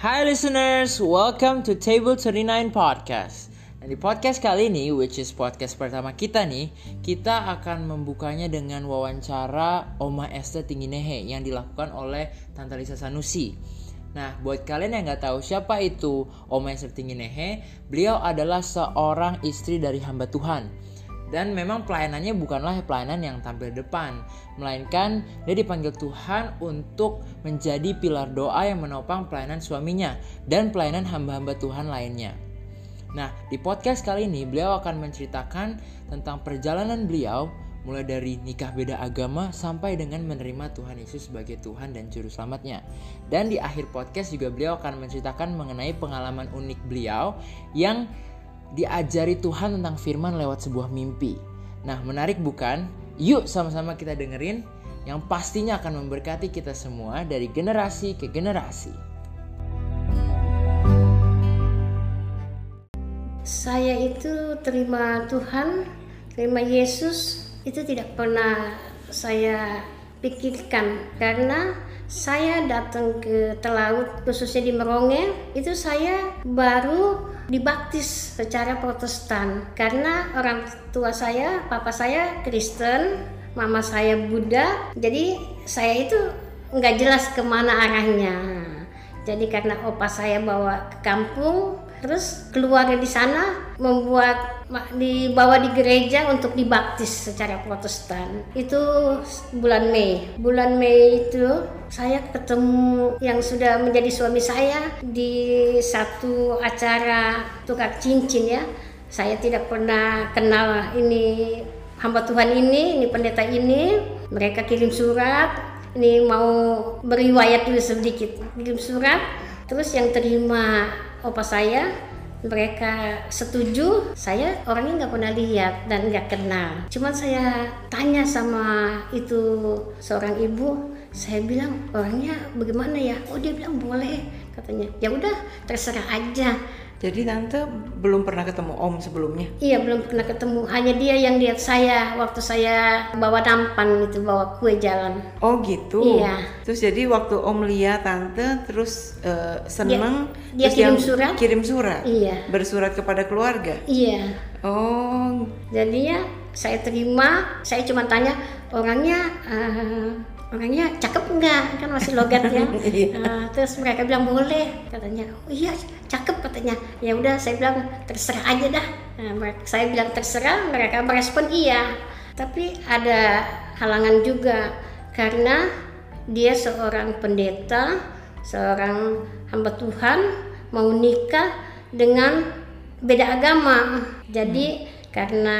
Hi listeners, welcome to Table 39 Podcast. Nah, di podcast kali ini, which is podcast pertama kita nih, kita akan membukanya dengan wawancara Oma Esther Tingginehe yang dilakukan oleh Tante Lisa Sanusi. Nah, buat kalian yang nggak tahu siapa itu Oma Esther Tingginehe, beliau adalah seorang istri dari hamba Tuhan dan memang pelayanannya bukanlah pelayanan yang tampil depan, melainkan dia dipanggil Tuhan untuk menjadi pilar doa yang menopang pelayanan suaminya dan pelayanan hamba-hamba Tuhan lainnya. Nah, di podcast kali ini beliau akan menceritakan tentang perjalanan beliau mulai dari nikah beda agama sampai dengan menerima Tuhan Yesus sebagai Tuhan dan Juru Selamatnya. Dan di akhir podcast juga beliau akan menceritakan mengenai pengalaman unik beliau yang diajari Tuhan tentang firman lewat sebuah mimpi. Nah, menarik bukan? Yuk sama-sama kita dengerin yang pastinya akan memberkati kita semua dari generasi ke generasi. Saya itu terima Tuhan, terima Yesus itu tidak pernah saya pikirkan. Karena saya datang ke Telaut khususnya di Meronge itu saya baru dibaptis secara Protestan. Karena orang tua saya, papa saya Kristen, mama saya Buddha, jadi saya itu nggak jelas ke mana arahnya. Jadi karena opa saya bawa ke kampung, terus keluarga di sana membuat dibawa di gereja untuk dibaptis secara Protestan. Itu bulan Mei. Bulan Mei itu saya ketemu yang sudah menjadi suami saya di satu acara tukar cincin ya. Saya tidak pernah kenal ini hamba Tuhan ini ini pendeta ini. Mereka kirim surat ini mau beriwayat dulu sedikit. Kirim surat terus yang terima opa saya mereka setuju saya orangnya nggak pernah lihat dan nggak kenal. Cuman saya tanya sama itu seorang ibu saya bilang orangnya bagaimana ya? Oh dia bilang boleh katanya. Ya udah terserah aja jadi tante belum pernah ketemu Om sebelumnya? Iya belum pernah ketemu. Hanya dia yang lihat saya waktu saya bawa nampan itu bawa kue jalan. Oh gitu. Iya. Terus jadi waktu Om lihat tante terus uh, seneng. Dia, dia terus kirim surat. Kirim surat. Iya. Bersurat kepada keluarga. Iya. Oh. Jadinya saya terima. Saya cuma tanya orangnya. Uh, orangnya cakep enggak kan masih logat ya. Uh, terus mereka bilang boleh. Katanya oh iya cakep katanya. Ya udah saya bilang terserah aja dah. Nah, saya bilang terserah. Mereka merespon iya. Tapi ada halangan juga karena dia seorang pendeta seorang hamba Tuhan mau nikah dengan beda agama. Jadi hmm. karena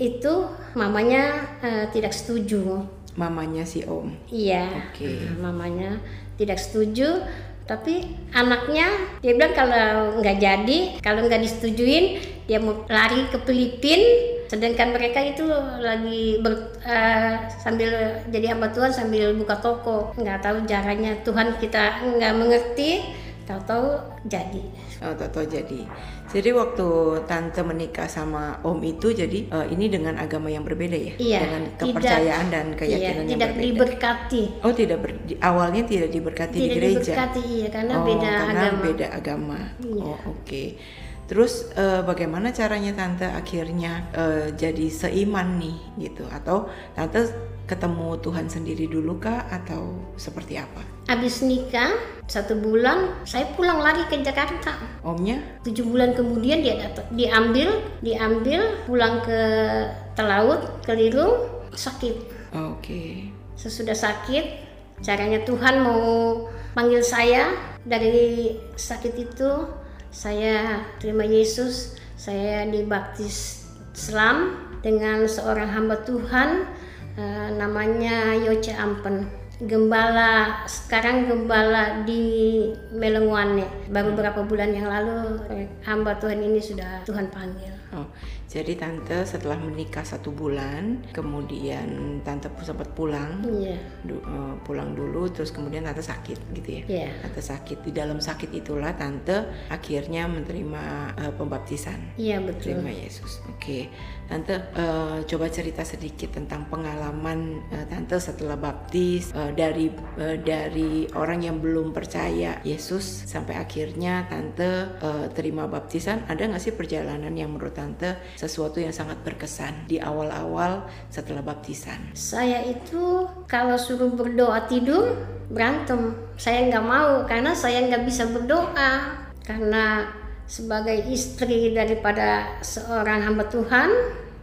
itu mamanya uh, tidak setuju mamanya si Om. Iya. Oke. Okay. Mamanya tidak setuju, tapi anaknya dia bilang kalau nggak jadi, kalau nggak disetujuin, dia mau lari ke Filipina. Sedangkan mereka itu lagi ber, uh, sambil jadi hamba Tuhan sambil buka toko. Nggak tahu caranya Tuhan kita nggak mengerti, tahu-tahu jadi. Oh, tahu-tahu jadi. Jadi waktu tante menikah sama om itu jadi uh, ini dengan agama yang berbeda ya? Iya. Dengan kepercayaan tidak, dan keyakinan iya, yang tidak berbeda. diberkati. Oh, tidak ber, awalnya tidak diberkati tidak di gereja. Tidak diberkati iya karena oh, beda karena agama. beda agama. Iya. Oh, oke. Okay. Terus uh, bagaimana caranya tante akhirnya uh, jadi seiman nih gitu atau tante ketemu Tuhan sendiri dulu kah atau seperti apa? Abis nikah satu bulan saya pulang lagi ke Jakarta. Omnya? Tujuh bulan kemudian dia datang, diambil, diambil pulang ke Telaut, ke Lirung, sakit. Oke. Okay. Sesudah sakit, caranya Tuhan mau panggil saya dari sakit itu, saya terima Yesus, saya dibaptis Islam dengan seorang hamba Tuhan uh, namanya Yoce Ampen. Gembala sekarang gembala di Melengwane. Baru beberapa bulan yang lalu hamba Tuhan ini sudah Tuhan panggil Oh, jadi tante setelah menikah satu bulan, kemudian tante sempat pulang, Iya. du- eh, pulang dulu, terus kemudian tante sakit gitu ya. Iya. Tante sakit di dalam sakit itulah tante akhirnya menerima eh, pembaptisan. Iya betul. Terima Yesus. Oke, tante eh, coba cerita sedikit tentang pengalaman eh, tante setelah baptis eh, dari eh, dari orang yang belum percaya Yesus sampai akhirnya tante eh, terima baptisan. Ada nggak sih perjalanan yang menurut tante sesuatu yang sangat berkesan di awal-awal setelah baptisan? Saya itu kalau suruh berdoa tidur berantem. Saya nggak mau karena saya nggak bisa berdoa karena sebagai istri daripada seorang hamba Tuhan.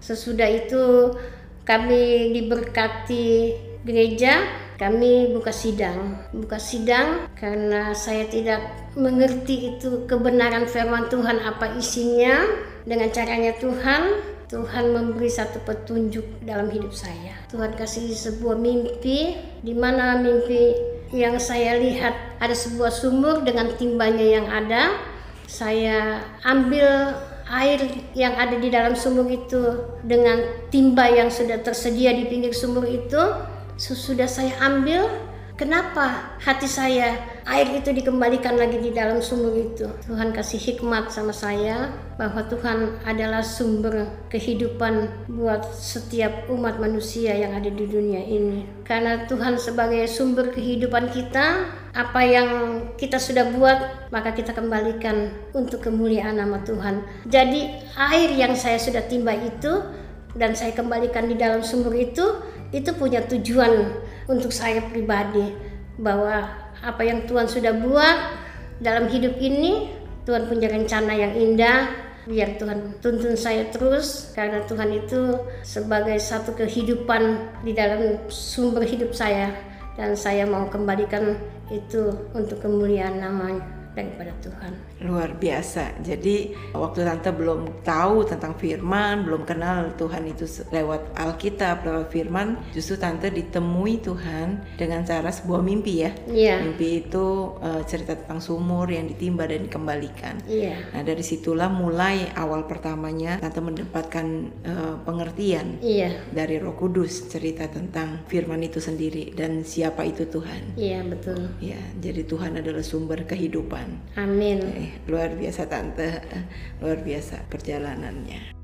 Sesudah itu kami diberkati gereja, kami buka sidang. Buka sidang karena saya tidak mengerti itu kebenaran firman Tuhan apa isinya. Dengan caranya Tuhan, Tuhan memberi satu petunjuk dalam hidup saya. Tuhan kasih sebuah mimpi, di mana mimpi yang saya lihat ada sebuah sumur dengan timbanya yang ada. Saya ambil air yang ada di dalam sumur itu dengan timba yang sudah tersedia di pinggir sumur itu. Sesudah saya ambil, kenapa hati saya air itu dikembalikan lagi di dalam sumur itu? Tuhan kasih hikmat sama saya bahwa Tuhan adalah sumber kehidupan buat setiap umat manusia yang ada di dunia ini. Karena Tuhan sebagai sumber kehidupan kita, apa yang kita sudah buat maka kita kembalikan untuk kemuliaan nama Tuhan. Jadi air yang saya sudah timba itu dan saya kembalikan di dalam sumur itu itu punya tujuan untuk saya pribadi bahwa apa yang Tuhan sudah buat dalam hidup ini Tuhan punya rencana yang indah biar Tuhan tuntun saya terus karena Tuhan itu sebagai satu kehidupan di dalam sumber hidup saya dan saya mau kembalikan itu untuk kemuliaan namanya daripada Tuhan. Luar biasa. Jadi waktu tante belum tahu tentang firman, belum kenal Tuhan itu lewat Alkitab, lewat firman, justru tante ditemui Tuhan dengan cara sebuah mimpi ya. Iya, Mimpi itu eh, cerita tentang sumur yang ditimba dan dikembalikan. iya, Nah dari situlah mulai awal pertamanya tante mendapatkan eh, pengertian iya, dari Roh Kudus cerita tentang firman itu sendiri dan siapa itu Tuhan. iya betul. Ya, jadi Tuhan adalah sumber kehidupan. Amin. Eh, luar biasa tante, luar biasa perjalanannya.